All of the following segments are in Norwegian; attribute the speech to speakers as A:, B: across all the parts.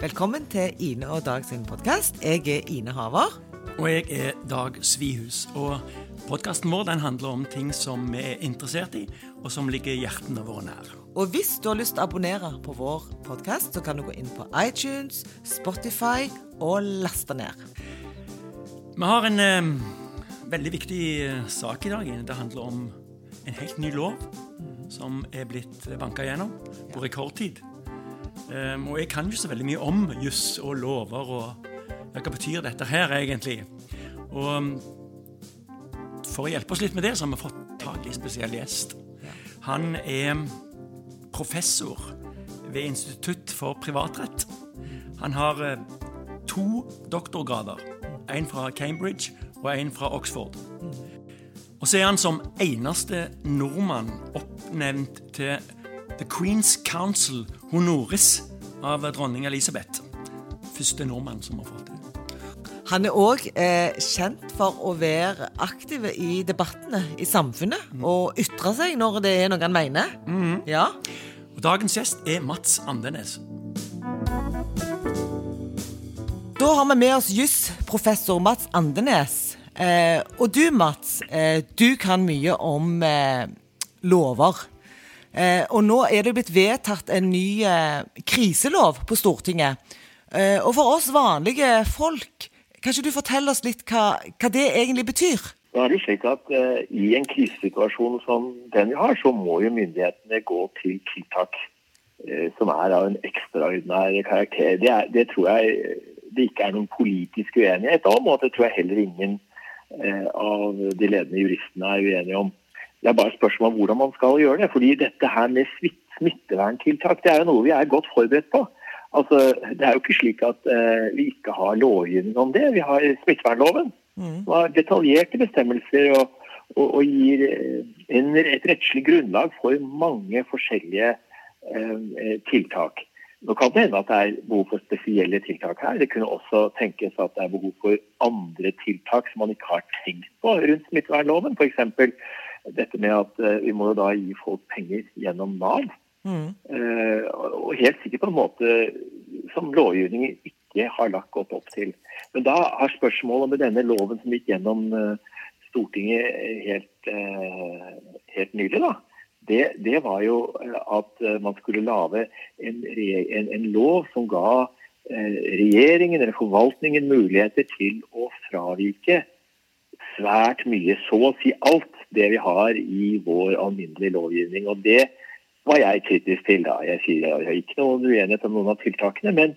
A: Velkommen til Ine og Dag sin podkast. Jeg er Ine Haver.
B: Og jeg er Dag Svihus. Og podkasten vår den handler om ting som vi er interessert i, og som ligger hjertene våre nær.
A: Og hvis du har lyst til å abonnere på vår podkast, så kan du gå inn på iTunes, Spotify og laste ned.
B: Vi har en eh, veldig viktig eh, sak i dag. Det handler om en helt ny lov som er blitt banka gjennom på rekordtid. Um, og jeg kan jo så veldig mye om juss og lover og ja, hva betyr dette her egentlig. Og um, for å hjelpe oss litt med det, så har vi fått tak i en spesiell gjest. Han er professor ved Institutt for privatrett. Han har uh, to doktorgrader. En fra Cambridge og en fra Oxford. Og så er han som eneste nordmann oppnevnt til The Queen's Council honoris av dronning Elisabeth. Første nordmann som har fått det.
A: Han er òg eh, kjent for å være aktiv i debattene i samfunnet. Mm. Og ytre seg når det er noe han mener.
B: Mm.
A: Ja.
B: Og dagens gjest er Mats Andenes.
A: Da har vi med oss jusprofessor Mats Andenes. Eh, og du, Mats, eh, du kan mye om eh, lover. Eh, og nå er det blitt vedtatt en ny eh, kriselov på Stortinget. Eh, og for oss vanlige folk, kan ikke du fortelle oss litt hva, hva det egentlig betyr?
C: Nå er det slik at eh, I en krisesituasjon som den vi har, så må jo myndighetene gå til tiltak eh, som er av en ekstraordinær karakter. Det, er, det, tror jeg det ikke er noen politisk uenighet om, og det tror jeg heller ingen eh, av de ledende juristene er uenige om. Det er bare et spørsmål om hvordan man skal gjøre det. fordi dette her med smitteverntiltak det er jo noe vi er godt forberedt på. Altså, Det er jo ikke slik at uh, vi ikke har lovgivning om det. Vi har smittevernloven. Mm. har detaljerte bestemmelser og, og, og gir eh, en, et rettslig grunnlag for mange forskjellige uh, tiltak. Nå kan det hende at det er behov for spesielle tiltak her. Det kunne også tenkes at det er behov for andre tiltak som man ikke har tenkt på rundt smittevernloven. F.eks dette med at uh, vi må da gi folk penger gjennom Nav. Mm. Uh, og helt sikkert på en måte som lovgivningen ikke har lagt godt opp til. Men da har spørsmålet med denne loven som gikk gjennom uh, Stortinget helt, helt nylig, da, det, det, var jo at man skulle lage en, en, en lov som ga regjeringen eller forvaltningen muligheter til å fravike svært mye, så å si alt det vi har i vår alminnelige lovgivning. Og det var jeg kritisk til. da. Jeg sier jeg har ikke noen uenighet om noen av tiltakene, men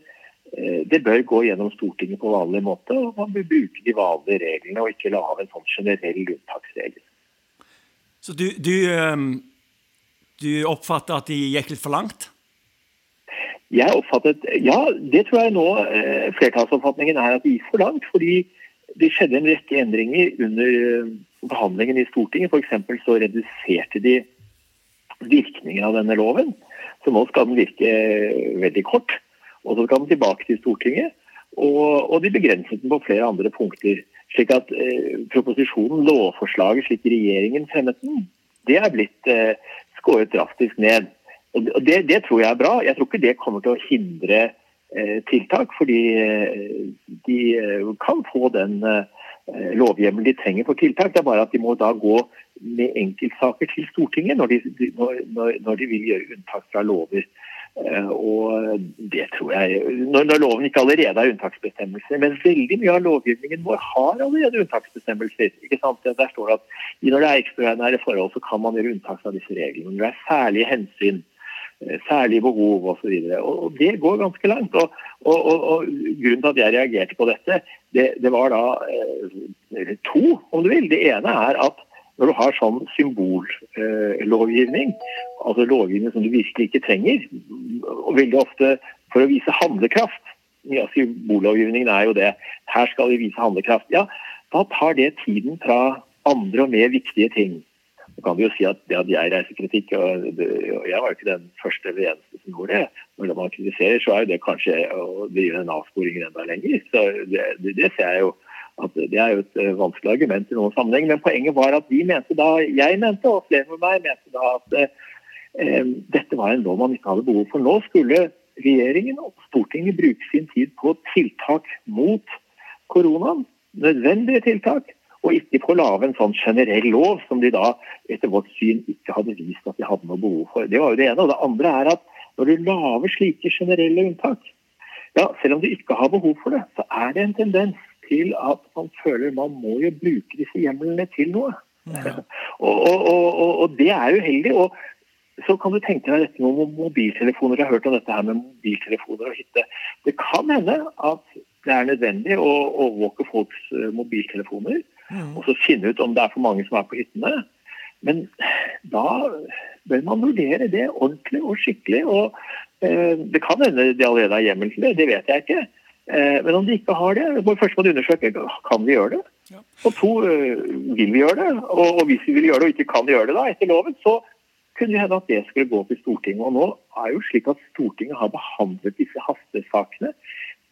C: eh, det bør gå gjennom Stortinget på vanlig måte, og man bør bruke de vanlige reglene og ikke lage en sånn generell unntaksregel.
B: Så du, du, ehm, du oppfatter at de gikk litt for langt?
C: Jeg oppfattet, Ja, det tror jeg nå eh, flertallsoppfatningen er at de gikk for langt. fordi det skjedde en rekke endringer under eh, behandlingen i Stortinget. F.eks. så reduserte de virkningen av denne loven. Så nå skal den virke veldig kort. Og så skal den tilbake til Stortinget. Og, og de begrenset den på flere andre punkter. Slik at eh, proposisjonen, lovforslaget slik regjeringen fremmet den, det er blitt eh, skåret drastisk ned. Og det, det, tror jeg er bra. Jeg tror ikke det kommer til å hindre eh, tiltak, fordi eh, de eh, kan få den eh, Eh, lovhjemmel de trenger for tiltak. Det er bare at de må da gå med enkeltsaker til Stortinget når de, når, når de vil gjøre unntak fra lover. Eh, og det tror jeg Når, når loven ikke allerede har unntaksbestemmelser. Men veldig mye av lovgivningen vår har allerede unntaksbestemmelser. ikke sant? Der står det at når det er ekstraordinære forhold, så kan man gjøre unntak fra disse reglene. Når det er særlige hensyn, eh, særlige behov osv. Og, og det går ganske langt. Og, og, og, Grunnen til at jeg reagerte på dette, det, det var da eh, to, om du vil. Det ene er at når du har sånn symbollovgivning, eh, altså lovgivning som du virkelig ikke trenger, og veldig ofte for å vise handlekraft ja, Symbollovgivningen er jo det. Her skal vi vise handlekraft. Ja, da tar det tiden fra andre og mer viktige ting. Så kan vi jo si at det at jeg reiser kritikk, og, jeg var jo ikke den første eller eneste som gjorde det. Når man kritiserer, så er jo det kanskje å drive en avsporing enda lenger. Så det, det, ser jeg jo at det er jo et eh, vanskelig argument i noen sammenheng. Men poenget var at de mente da, jeg mente, og flere med meg mente da at eh, dette var en lov man ikke hadde behov for. Nå skulle regjeringen og Stortinget bruke sin tid på tiltak mot koronaen, nødvendige tiltak, og ikke på å lage en sånn generell lov som de da etter vårt syn ikke hadde vist at de hadde noe behov for. Det var jo det ene. Og det andre er at når du lager slike generelle unntak, ja, selv om du ikke har behov for det, så er det en tendens til at man føler man må jo bruke disse hjemlene til noe. Ja. og, og, og, og, det er uheldig. og så kan du tenke deg dette med mobiltelefoner. Jeg har hørt om dette her med mobiltelefoner og hytte. Det kan hende at det er nødvendig å overvåke folks eh, mobiltelefoner. Og så finne ut om det er for mange som er på hyttene. Men da bør man vurdere det ordentlig og skikkelig. og eh, Det kan hende de allerede har hjemmel til det, det vet jeg ikke. Eh, men om de ikke har det, må først må de undersøke kan vi gjøre det. Ja. Og to, eh, vil vi gjøre det? Og, og, hvis vi vil gjøre det og ikke kan gjøre det da, etter loven, så kunne det hende at det skulle gå til Stortinget. Og nå er jo slik at Stortinget har behandlet disse hastesakene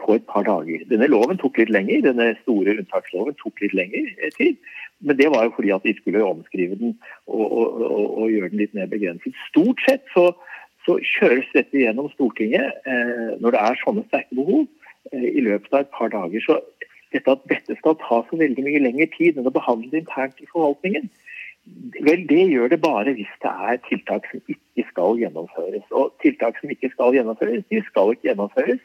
C: på et par dager. Denne loven tok litt lenger, denne store unntaksloven tok litt lengre eh, tid. Men det var jo fordi at de skulle omskrive den og, og, og, og gjøre den litt mer begrenset. Stort sett så, så kjøres dette gjennom Stortinget eh, når det er sånne sterke behov, eh, i løpet av et par dager. Så dette at dette skal ta så veldig mye lengre tid enn å behandle internt i forvaltningen, Vel, det gjør det bare hvis det er tiltak som ikke skal gjennomføres. Og tiltak som ikke skal gjennomføres, de skal ikke gjennomføres.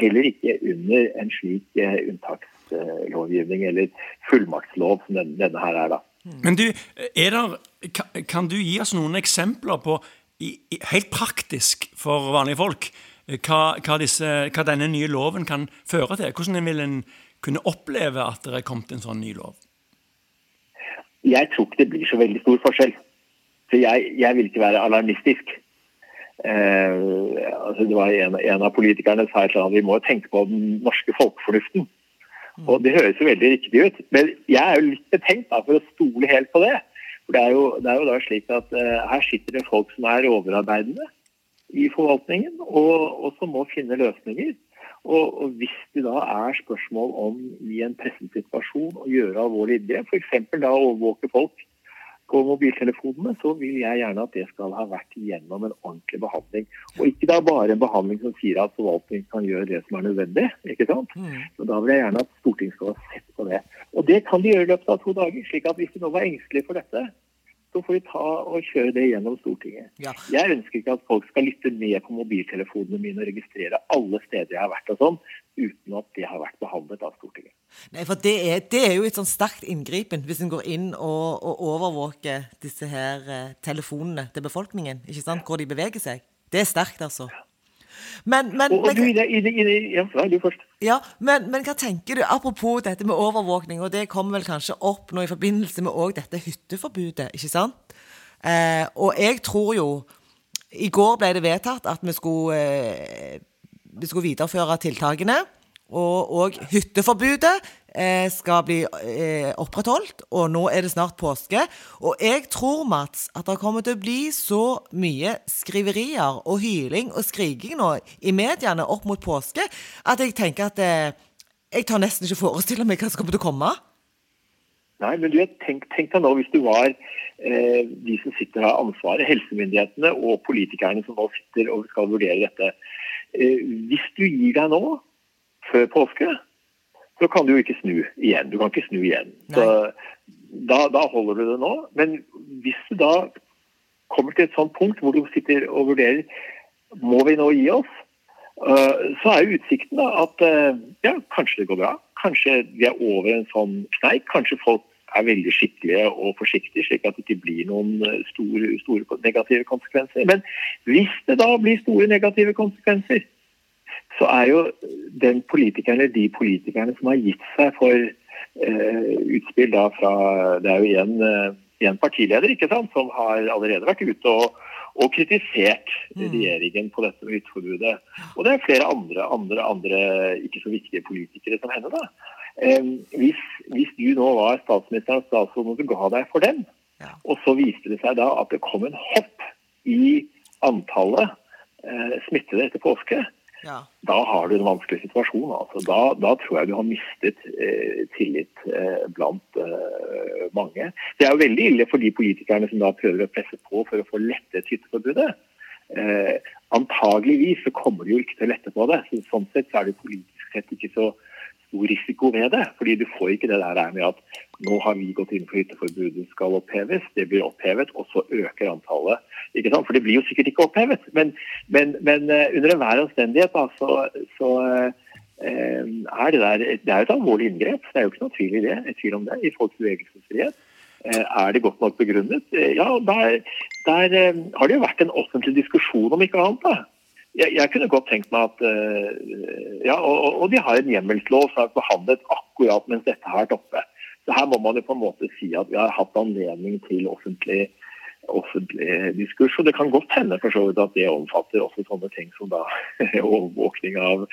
C: Heller ikke under en slik uh, unntakslovgivning eller fullmaktslov som denne, denne, her er. da.
B: Men du, er der, kan du gi oss noen eksempler på, helt praktisk for vanlige folk, hva, hva, disse, hva denne nye loven kan føre til? Hvordan vil en kunne oppleve at det er kommet en sånn ny lov?
C: Jeg tror ikke det blir så veldig stor forskjell. Så jeg, jeg vil ikke være alarmistisk. Eh, altså det var en, en, av politikerne sa at vi må tenke på den norske folkefornuften. Mm. Og Det høres jo veldig riktig ut, men jeg er jo litt betenkt da, for å stole helt på det. For Det er jo, det er jo da slik at eh, her sitter det folk som er overarbeidende i forvaltningen, og, og som må finne løsninger. Og, og, Hvis det da er spørsmål om i en presset situasjon å gjøre alvorlige inngrep, f.eks. da overvåke folk på mobiltelefonene, så vil jeg gjerne at det skal ha vært igjennom en ordentlig behandling. Og ikke da bare en behandling som sier at forvaltningen kan gjøre det som er nødvendig. ikke sant? Så Men da vil jeg gjerne at Stortinget skal ha sett på det. Og det kan de gjøre i løpet av to dager. slik at hvis de nå var engstelige for dette, så får vi ta og kjøre det gjennom Stortinget. Ja. Jeg ønsker ikke at folk skal lytte ned på mobiltelefonene mine og registrere alle steder jeg har vært og sånn, uten at det har vært behandlet av Stortinget.
A: Nei, for det er, det er jo et sånn sterkt inngripen hvis en går inn og, og overvåker disse her eh, telefonene til befolkningen, ikke sant, hvor de beveger seg. Det er sterkt, altså. Men, men,
C: og, og du, i i i ja, du først.
A: Ja, men, men, hva tenker du, apropos dette med overvåkning, og det kommer vel kanskje opp nå i forbindelse med dette hytteforbudet, ikke sant? Eh, og jeg tror jo I går ble det vedtatt at vi skulle, eh, vi skulle videreføre tiltakene. Og, og hytteforbudet skal bli eh, opprettholdt, og nå er det snart påske. Og jeg tror, Mats, at det kommer til å bli så mye skriverier og hyling og skriking nå i mediene opp mot påske at jeg tenker at eh, jeg tar nesten ikke forestille meg hva som kommer til å komme.
C: Nei, men du, tenk, tenk deg nå hvis du var eh, de som sitter her ansvaret, helsemyndighetene og politikerne som nå sitter og skal vurdere dette. Eh, hvis du gir deg nå før påske, så kan du jo ikke snu igjen. Du kan ikke snu igjen. Så da, da, holder du det nå. Men hvis du da kommer til et sånt punkt hvor du sitter og vurderer må vi nå gi oss, uh, så er jo utsikten da at uh, ja, kanskje det går bra. Kanskje vi er over en sånn kneik. Kanskje folk er veldig skikkelige og forsiktige, slik at det ikke blir noen uh, store, store negative konsekvenser. Men hvis det da blir store negative konsekvenser, så er jo den politikeren eller de politikerne som har gitt seg for eh, utspill da fra Det er jo igjen, en partileder ikke sant, som har allerede vært ute og, og kritisert mm. regjeringen på dette med hytteforbudet. Og det er flere andre, andre, andre ikke så viktige politikere som henne. da. Eh, hvis, hvis, du nå var statsministeren og statsråden og du ga deg for dem, ja. og så viste det seg da at det kom en hopp i antallet eh, smittede etter påske, ja. da har du en vanskelig situasjon. Altså. Da, da, tror jeg du har mistet eh, tillit eh, blant eh, mange. Det er jo veldig ille for de politikerne som da prøver å presse på for å få lettet hytteforbudet. Eh, antageligvis så kommer de jo ikke til å lette på det. Så, sånn sett så er det politisk sett ikke så stor risiko ved det. fordi du får ikke det der med at nå har vi gått inn for hytteforbudet skal oppheves, det blir opphevet, og så øker antallet. ikke sant? For det blir jo sikkert ikke opphevet. Men, men, men uh, under enhver omstendighet da, så, så eh, er det der det er et alvorlig inngrep. Det er jo ikke noe tvil i det, et tvil om det, i folks bevegelsesfrihet. Uh, er det godt nok begrunnet? ja, der, der har det jo vært en offentlig diskusjon, om ikke annet. da jeg, jeg, kunne godt tenkt meg at uh, Ja, og, og, de har en hjemmelslov som er behandlet akkurat mens dette har vært oppe. Så her må man jo på en måte si at vi har hatt anledning til offentlig, offentlig diskurs. Og det kan godt hende for så vidt at det omfatter også sånne ting som da overvåkning av,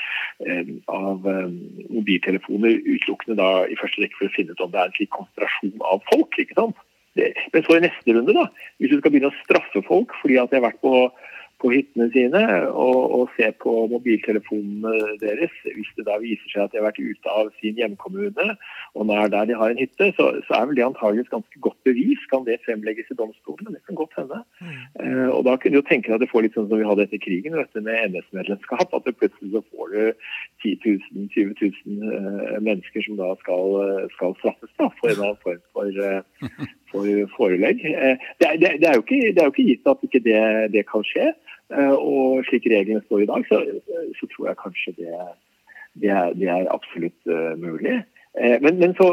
C: um, av um, mobiltelefoner utelukkende da i første rekke for å finne ut om det er en slik konsentrasjon av folk. ikke sant? Men så i neste runde, da, hvis du skal begynne å straffe folk fordi at de har vært på på hyttene sine og, og, se på mobiltelefonene deres. Hvis det da viser seg at de har vært ute av sin hjemkommune og er der de har en hytte, så, så er vel det antageligvis ganske godt bevis. Kan det fremlegges i domstolen? Det kan godt hende. Mm. Uh, og da kunne du tenke deg at det får litt sånn som vi hadde etter krigen, dette med NS-medlemskap. At det plutselig så får du 10 000, 20 000 uh, mennesker som da skal, skal straffes da, for en eller annen form for, uh, for forelegg. Det er, det, er ikke, det, er, jo ikke, gitt at ikke det, det kan skje. Eh, og slik reglene står i dag, så, så tror jeg kanskje det, er, er, absolutt uh, mulig. Men, men, så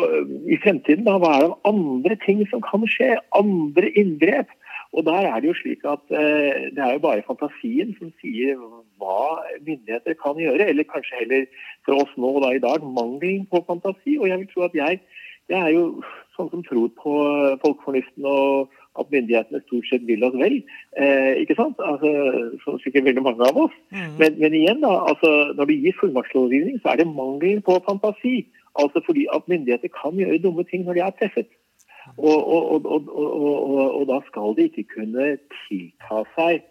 C: i fremtiden, da, hva er det andre ting som kan skje? Andre inngrep? Og der er det jo slik at det er jo bare fantasien som sier hva myndigheter kan gjøre. Eller kanskje heller for oss nå da i dag mangelen på fantasi. Og jeg vil tro at jeg, jeg er jo sånn som tror på folkefornuften og at myndighetene stort sett vil oss vel. Eh, ikke sant? Altså, som sikkert veldig mange av oss. Mm. Men, men, igjen, da, altså, når du gir fullmaktslovgivning, så er det mangel på fantasi. Altså fordi at myndigheter kan gjøre dumme ting når de er treffet. Og, og, og, og da skal de ikke kunne tilta seg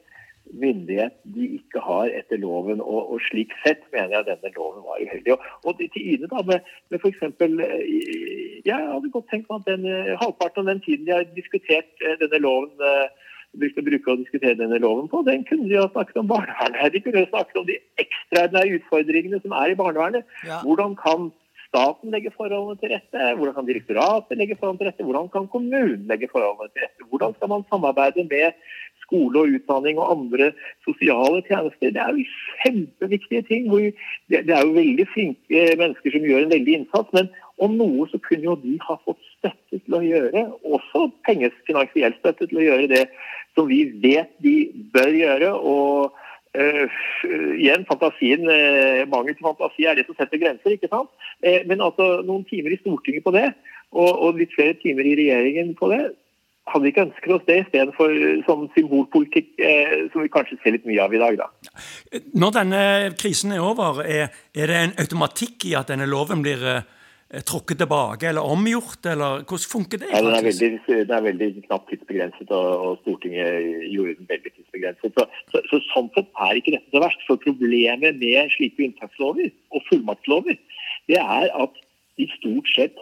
C: myndighet de ikke har etter loven. Og, og, slik sett mener jeg denne loven var uheldig. Og, og til Ine da, med, med f.eks. Eh, jeg hadde godt tenkt meg at den, eh, halvparten av den tiden de har diskutert eh, denne loven brukt å bruke å diskutere denne loven på, den kunne de ha snakket om barnevernet. De kunne ha snakket om de ekstraordinære utfordringene som er i barnevernet. Ja. Hvordan kan staten legge forholdene til rette? Hvordan kan direktoratet legge forholdene til rette? Hvordan kan kommunen legge forholdene til rette? Hvordan skal man samarbeide med skole og utdanning og andre sosiale tjenester. Det er jo kjempeviktige ting. det er jo veldig flinke mennesker som gjør en veldig innsats. Men om noe så kunne jo de ha fått støtte til å gjøre, også pengefinansiell støtte til å gjøre det som vi vet de bør gjøre. og Uh, igjen, fantasien, uh, Mangel på fantasi er det som setter grenser. ikke sant? Uh, men altså noen timer i Stortinget på det, og, og litt flere timer i regjeringen på det, hadde vi ikke ønsket oss det istedenfor sånn symbolpolitikk som vi kanskje ser litt mye av i dag. Da.
B: Når denne krisen er over, er, er, det en automatikk i at denne loven blir eh, tråkket tilbake eller omgjort, eller hvordan funker det?
C: Ja, den er veldig, den er veldig knapt tidsbegrenset, og, Stortinget gjorde den veldig tidsbegrenset. Så, så, så, Sånn sett er ikke dette så verst. For problemet med slike unntakslover og fullmaktslover, det er at de stort sett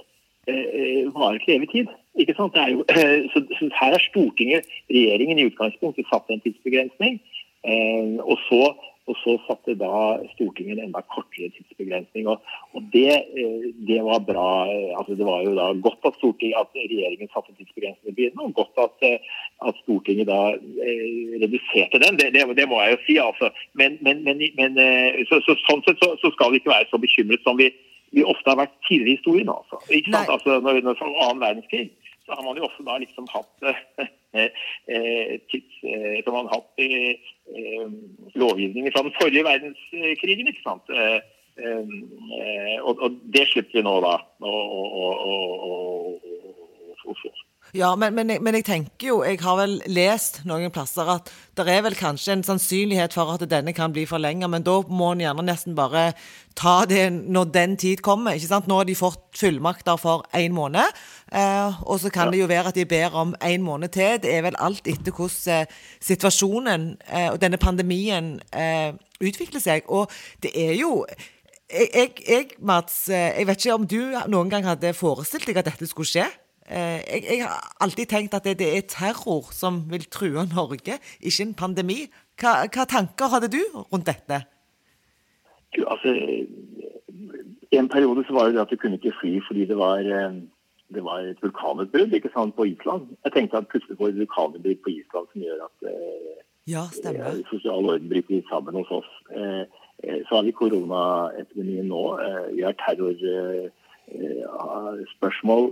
C: eh, eh varer til evig tid. Ikke sant? Jo, så, så, her er Stortinget, regjeringen, i utgangspunktet satt en tidsbegrensning. Eh, og, så, og, så, satte da Stortinget en enda kortere tidsbegrensning. Og, og det, eh, det, var bra. altså Det var jo da godt at, at regjeringen satte en tidsbegrensning i begynnelsen, og godt at, eh, at Stortinget da eh, reduserte den. Det, det, det, må jeg jo si. altså. Men, men, men, men så, så, sånn sett så, skal vi ikke være så bekymret som vi vi ofte har vært tidligere i historien. altså. Ikke sant? Altså, når, når, annen verdenskrig så har man jo også da liksom hatt eh, eh, tids, eh, så man har hatt lovgivninger fra den forrige verdenskrigen. ikke sant? Og, det slipper vi nå, da. å få.
A: Ja, men, men, jeg, men, jeg, tenker jo, jeg har vel lest noen plasser at det er vel kanskje en sannsynlighet for at denne kan bli forlenget, men da må en gjerne nesten bare ta det når den tid kommer. ikke sant? Nå har de fått fullmakter for én måned, eh, og så kan ja. det jo være at de ber om én måned til. Det er vel alt etter hvordan eh, situasjonen eh, og denne pandemien eh, utvikler seg. Og det er jo jeg, jeg, Mats, eh, jeg vet ikke om du noen gang hadde forestilt deg at dette skulle skje? Eh, jeg, jeg, har alltid tenkt at det, det, er terror som vil true Norge, ikke en pandemi. Hva, hva tanker hadde du rundt dette?
C: Du, altså, En periode så var det at du kunne ikke fly fordi det var, eh, det var et vulkanutbrudd ikke sant, på Island. Jeg tenkte at plutselig får et vulkanutbrudd på Island som gjør at eh,
A: ja, stemmer.
C: Sosial orden bryter sammen hos oss. Så har vi koronaepidemien nå. Vi har terrorspørsmål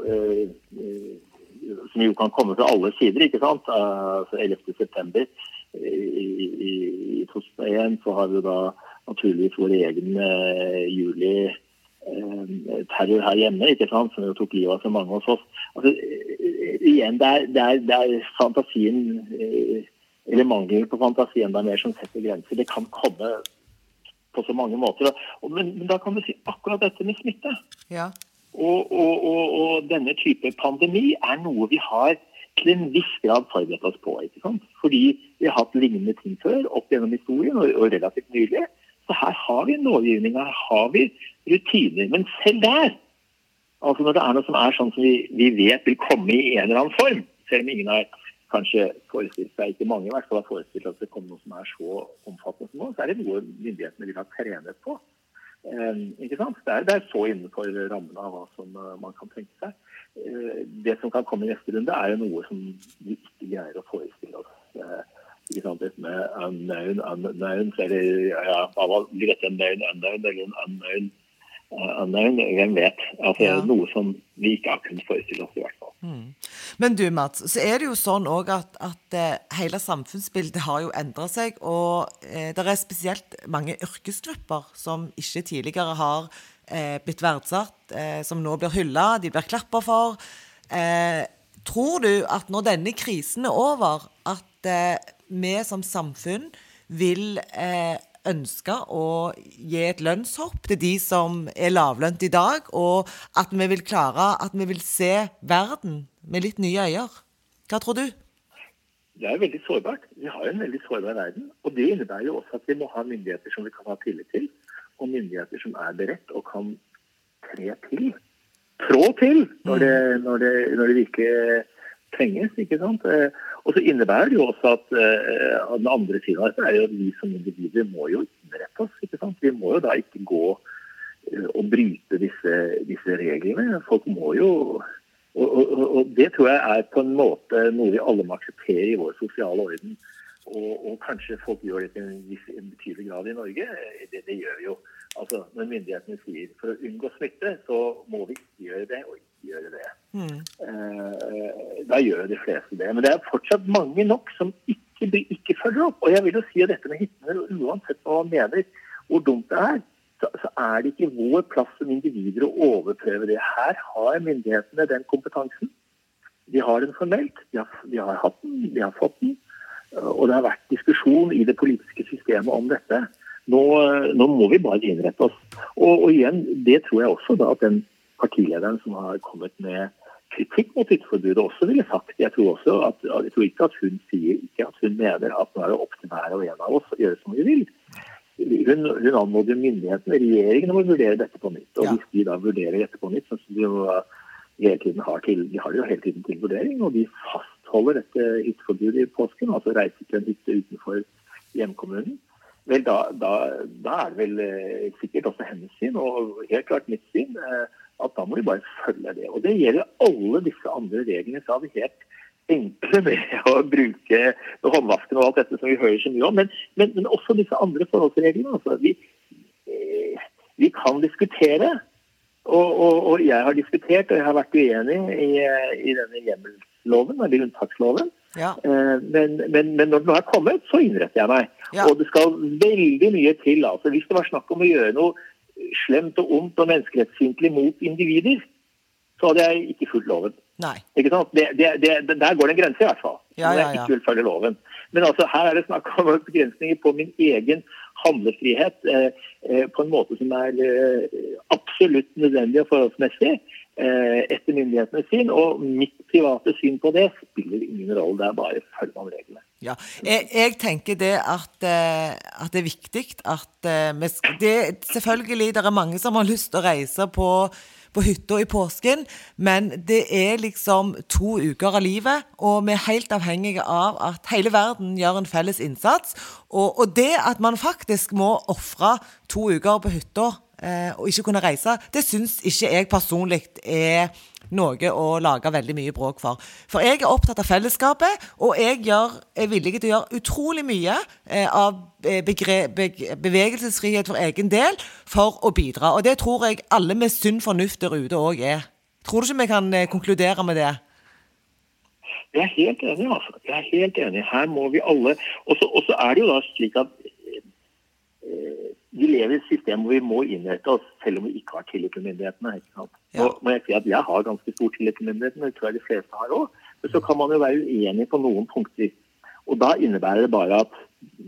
C: som jo kan komme fra alle sider. ikke sant? Altså 11.9. I, i, i 2001 så har vi da naturligvis vår egen juli-terror her hjemme, ikke sant? som jo tok livet av så mange hos oss. Altså, igjen, det er, det er, det er fantasien eller mangelen på fantasi enda mer som setter grenser. Det kan komme på så mange måter. Men, men da kan du si akkurat dette med smitte.
A: Ja.
C: Og, og, og, og, denne type pandemi er noe vi har til en viss grad forberedt oss på. ikke sant? Fordi vi har hatt lignende ting før opp gjennom historien, og, relativt nylig. Så her har vi en her har vi rutiner. Men selv der, altså når det er noe som er sånn som vi, vi vet vil komme i en eller annen form, selv om ingen har kanskje forestilt seg, ikke mange i hvert fall har forestilt at det kommer noe som er så omfattende som nå, så er det noe myndighetene vil ha trenet på. Eh, ikke sant? Det er, det er, så innenfor rammene av hva som uh, man kan tenke seg. Eh, det som kan komme i neste runde, er jo noe som vi ikke greier å forestille oss. Eh, ikke sant? Dette med unknown, unknown, eller ja, hva blir unknown, unknown eller en unknown unknown? Hvem vet? Altså ja. Noe som vi ikke har kunnet forestille oss, i hvert fall. Mm.
A: Men du Mats, så er det jo sånn òg at, at eh, hele samfunnsbildet har jo endra seg. Og eh, det er spesielt mange yrkesgrupper som ikke tidligere har eh, blitt verdsatt, eh, som nå blir hylla, de blir klappa for. Eh, tror du at når denne krisen er over, at eh, vi som samfunn vil ønske å gi et lønnshopp til de som er lavlønt i dag, og at vi vil klare at vi vil se verden med litt nye øyne. Hva tror du?
C: Det er veldig sårbart. Vi har en veldig sårbar verden. Og det innebærer jo også at vi må ha myndigheter som vi kan ha tillit til, og myndigheter som er beredt og kan tre til. Trå til når det, når det, når det virkelig trenges. ikke sant? Og så innebærer det jo også at uh, den andre siden av dette er jo at vi som individer må jo innrette oss. ikke sant? Vi må jo da ikke gå uh, og bryte disse, disse, reglene. Folk må jo og, og, og, det tror jeg er på en måte noe vi alle må akseptere i vår sosiale orden. Og, og kanskje folk gjør det til en, betydelig grad i Norge. Det, det gjør vi jo. Altså, Når myndighetene sier for å unngå smitte, så må vi ikke gjøre det. og gjøre det. Mm. Eh, da gjør de fleste det. Men det er fortsatt mange nok som ikke, ikke følger opp. Og jeg vil jo si at dette med hyttene, uansett hva man mener hvor dumt det er, så, så, er det ikke vår plass som individer å overprøve det. Her har myndighetene den kompetansen. De har den formelt. De har, de har hatt den, de har fått den. Og det har vært diskusjon i det politiske systemet om dette. Nå, nå må vi bare innrette oss. Og, og, igjen, det tror jeg også da at den partilederen som har kommet med kritikk mot hytteforbudet, også ville sagt. Jeg tror, også at, jeg tror ikke at hun sier ikke at hun mener at nå er det opp til hver og en av oss å gjøre som vi vil. Hun, hun anmoder myndighetene, regjeringen, om å vurdere dette på nytt. Og hvis de da vurderer dette på nytt, så de jo hele tiden har, til, de har det jo hele tiden til vurdering, og de fastholder dette hytteforbudet i påsken, altså reise til en hytte utenfor hjemkommunen, vel da, da, da, er det vel eh, sikkert også hennes syn, og helt klart mitt syn. Eh, at da må vi bare følge det. Og det gjelder alle disse andre reglene. Så er vi helt enkle med å bruke håndvasken og alt dette som vi hører så mye om. Men, men, men også disse andre forholdsreglene. Altså, vi, eh, vi, kan diskutere. Og, og, og, jeg har diskutert, og jeg har vært uenig i, i denne hjemmelsloven, eller unntaksloven. Ja. Eh, men, men, men, når den er kommet, så innretter jeg meg. Ja. Og det skal veldig mye til. altså Hvis det var snakk om å gjøre noe slemt og ondt og menneskerettsfiendtlig mot individer, så hadde jeg ikke fulgt loven.
A: Nei.
C: Ikke sant? Det, det, det, der går det en grense, i hvert fall. Ja, ja, ja. Jeg ikke vil følge loven. Men altså, her er det snakk om begrensninger på min egen handlefrihet eh, eh, på en måte som er eh, absolutt nødvendig og forholdsmessig etter myndighetenes syn. Og mitt private syn på det spiller ingen rolle. Det er bare følg man reglene.
A: Ja, jeg, jeg, tenker det at, eh, at, det er viktig at vi det, Selvfølgelig det er mange som har lyst til å reise på, på hytta i påsken, men det er liksom to uker av livet, og vi er helt avhengige av at hele verden gjør en felles innsats. Og, og det at man faktisk må ofre to uker på hytta eh, og ikke kunne reise, det syns ikke jeg personlig er noe å lage veldig mye bråk for. For jeg er opptatt av fellesskapet, og jeg gjør, er villig til å gjøre utrolig mye eh, av be, bevegelsesfrihet for egen del for å bidra. Og det tror jeg alle med sunn fornuft der ute òg er. Tror du ikke vi kan eh, konkludere med det?
C: Jeg er helt enig, altså. Jeg er helt enig. Her må vi alle Og så er det jo da slik at eh, vi lever i et system hvor vi må innrette oss selv om vi ikke har tillit til myndighetene. ikke sant? Ja. må jeg si at Jeg har ganske stor tillit til myndighetene, det tror jeg de fleste har òg. Men så kan man jo være uenig på noen punkter. Og Da innebærer det bare at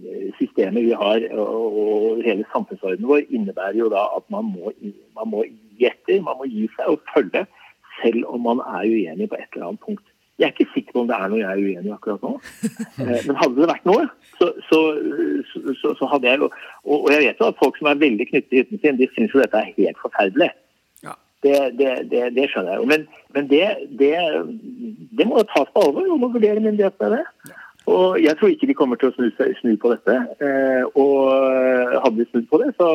C: eh, systemet vi har og hele samfunnsordenen vår innebærer jo da at man må, man må gi etter, man må gi seg og følge, selv om man er uenig på et eller annet punkt. Jeg er ikke sikker på om det er noe jeg er uenig i akkurat nå. Eh, men hadde det vært noe, så, så, så, så hadde jeg og, og, jeg vet jo at folk som er veldig knyttet til hytten sin, de syns jo dette er helt forferdelig. Ja. Det, det, det, det, skjønner jeg jo. Men, men det, må tas på alvor. og må vurdere myndighetene det. Og Jeg tror ikke de kommer til å snu, snu på dette. Eh, og hadde de snudd på det, så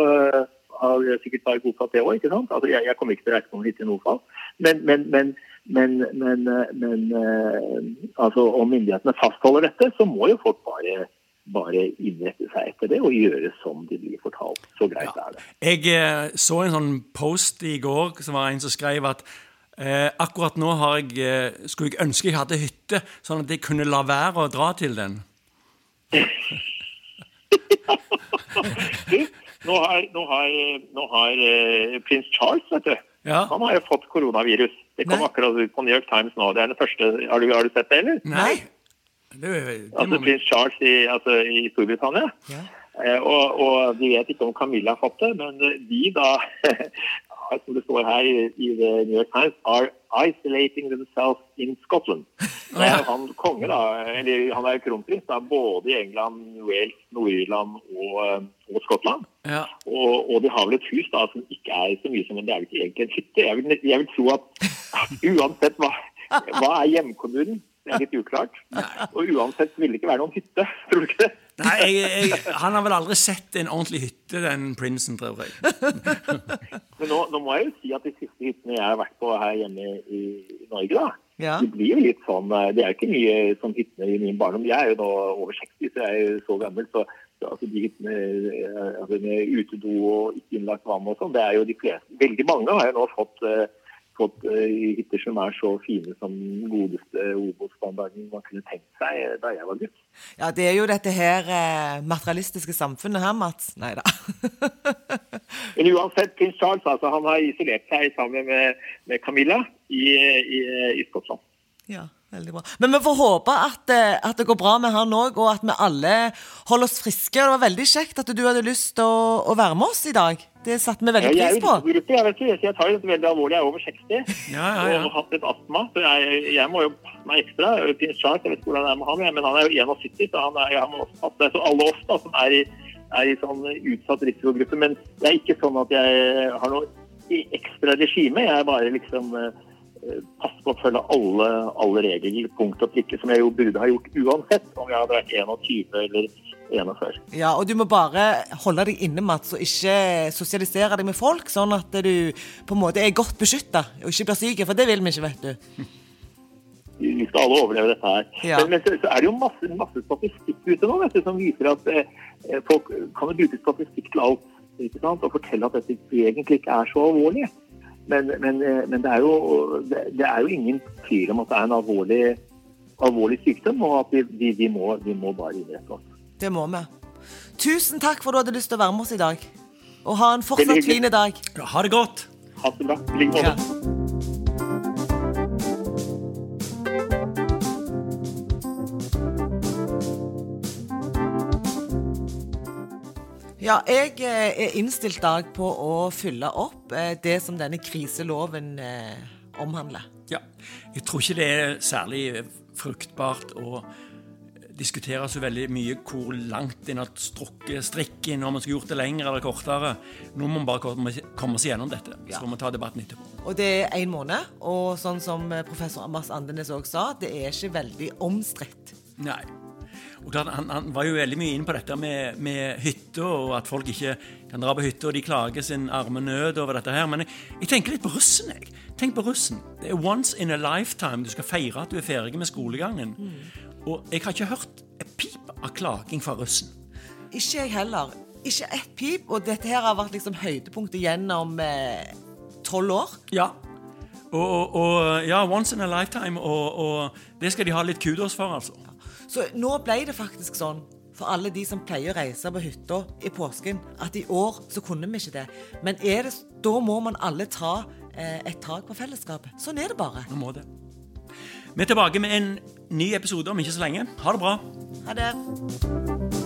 C: hadde jeg sikkert bare godtatt det òg. Altså, jeg, jeg kommer ikke til å reise på noe hit i noe fall. Men, men, men men, men, men eh, altså, om myndighetene fastholder dette, så må jo folk bare, bare innrette seg etter det og gjøre som de blir fortalt. Så greit ja. er det.
B: Jeg eh, så en sånn post i går som var en som skrev at eh, akkurat nå jeg, eh, skulle jeg ønske jeg hadde hytte, sånn at jeg kunne la være å dra til den.
C: nå har, nå har, nå har eh, prins Charles, vet du ja. Han har jo fått koronavirus. Det kom Nei. akkurat ut på New York Times nå. Det er den første, Har du, har du sett det, eller?
B: Nei. Det,
C: det altså prins Charles i, altså, i Storbritannia. Ja. Eh, og, og, de vet ikke om Camilla har fått det, men de da som det står her i, The New York Times, are isolating themselves in Scotland. Så er han konge, da, eller han er kronprins, da, både i England, Wales, Nord-Irland og, og Skottland. Ja. Og, og, de har vel et hus da, som ikke er så mye som en det er vel ikke egentlig en hytte. Jeg vil, jeg vil tro at uansett hva, hva er hjemkommunen, det er litt uklart. Og uansett vil det ikke være noen hytte, tror du ikke det?
B: Nei, jeg, jeg, Han har vel aldri sett en ordentlig hytte, den prinsen, tror jeg.
C: Men nå, nå, må jeg jo si at de siste hyttene jeg har vært på her hjemme i, i Norge, da, ja. de blir jo litt sånn eh, Det er jo ikke mye sånn hyttene i min barndom. Jeg er jo nå over 60, så jeg er jo så gammel. så altså de hyttene eh, altså med utedo og ikke innlagt vann og sånn, det er jo de fleste Veldig mange har jo nå fått uh, fått uh, hytter som er så fine som den godeste Obos-standarden man kunne tenkt seg eh, da jeg var gutt.
A: Ja, det er jo dette her eh, materialistiske samfunnet her, Mats. Nei da.
C: Men uansett, prins Charles altså, han har isolert seg sammen med, med Camilla i, i, i Skottland.
A: Ja. Veldig bra. Men vi får håpe at, eh, at det går bra med han òg, og at vi alle holder oss friske. Det var veldig kjekt at du hadde lyst til å, å være med oss i dag. Det satte vi veldig pris på.
C: Jeg, jeg, vet ikke, jeg tar jo dette veldig alvorlig. Jeg er over 60 ja, ja, ja. og har hatt litt astma. Så jeg, jeg, må jo passe meg ekstra. Jeg vet ikke hvordan det er med han, men han er jo 71, så han er, jeg må også passe Så alle oss da, som er i, er i sånn utsatt risikogruppe. Men det er ikke sånn at jeg har noe ekstra regime. Jeg er bare liksom eh, passe på å følge alle, alle regler punkt og prikke, som jeg jo burde ha gjort uansett om jeg hadde vært 21 eller 41.
A: Ja, og du må bare holde deg inne, Mats, og ikke sosialisere deg med folk, sånn at du på en måte er godt beskytta og ikke blir syk, for det vil vi ikke, vet du.
C: Vi skal alle overleve dette her. Ja. Men, men så, så, er det jo masse, masse statistikk ute nå vet du, som viser at eh, folk kan jo bruke statistikk til alt. Ikke sant? Og fortelle at dette egentlig ikke er så alvorlig. Men, men, eh, men det, er jo, det, er jo, ingen tvil om at det er en alvorlig, alvorlig sykdom, og at vi, vi, vi, må, vi, må, bare innrette oss.
A: Det må vi. Tusen takk for at du hadde lyst til å være med oss i dag. Og ha en fortsatt fin dag.
B: Ja, ha det godt.
C: Ha det bra. I like måte.
A: Ja, jeg eh, er innstilt dag på å fylle opp eh, det som denne kriseloven eh, omhandler.
B: Ja. Jeg tror ikke det er særlig fruktbart å diskutere så veldig mye hvor langt en har strukket strikken, om man skulle gjort det lenger eller kortere. Nå må vi bare komme oss gjennom dette. Så får vi ta debatten etterpå.
A: Og det er én måned. Og sånn som professor Amas Andenes òg sa, det er ikke veldig omstridt.
B: Nei. Og klart, han, han, var jo veldig mye inne på dette med, med hytta, og at folk ikke kan dra på hytta, og de klager sin arme nød over dette her. Men jeg, jeg, tenker litt på russen, jeg. Tenk på russen. Det er once in a lifetime du skal feire at du er ferdig med skolegangen. Mm. Og jeg har ikke hørt et pip av klaging fra russen.
A: Ikke jeg heller. Ikke ett pip. Og dette her har vært liksom høydepunktet gjennom eh, tolv eh, år.
B: Ja. Og, og, og, ja, once in a lifetime, og, og, det skal de ha litt kudos for, altså.
A: Så nå ble det faktisk sånn for alle de som pleier å reise på hytta i påsken, at i år så kunne vi ikke det. Men det, da må man alle ta eh, et tak på fellesskapet. Sånn er det bare.
B: Nå må det. Vi er tilbake med en ny episode om ikke så lenge. Ha det bra.
A: Ha det.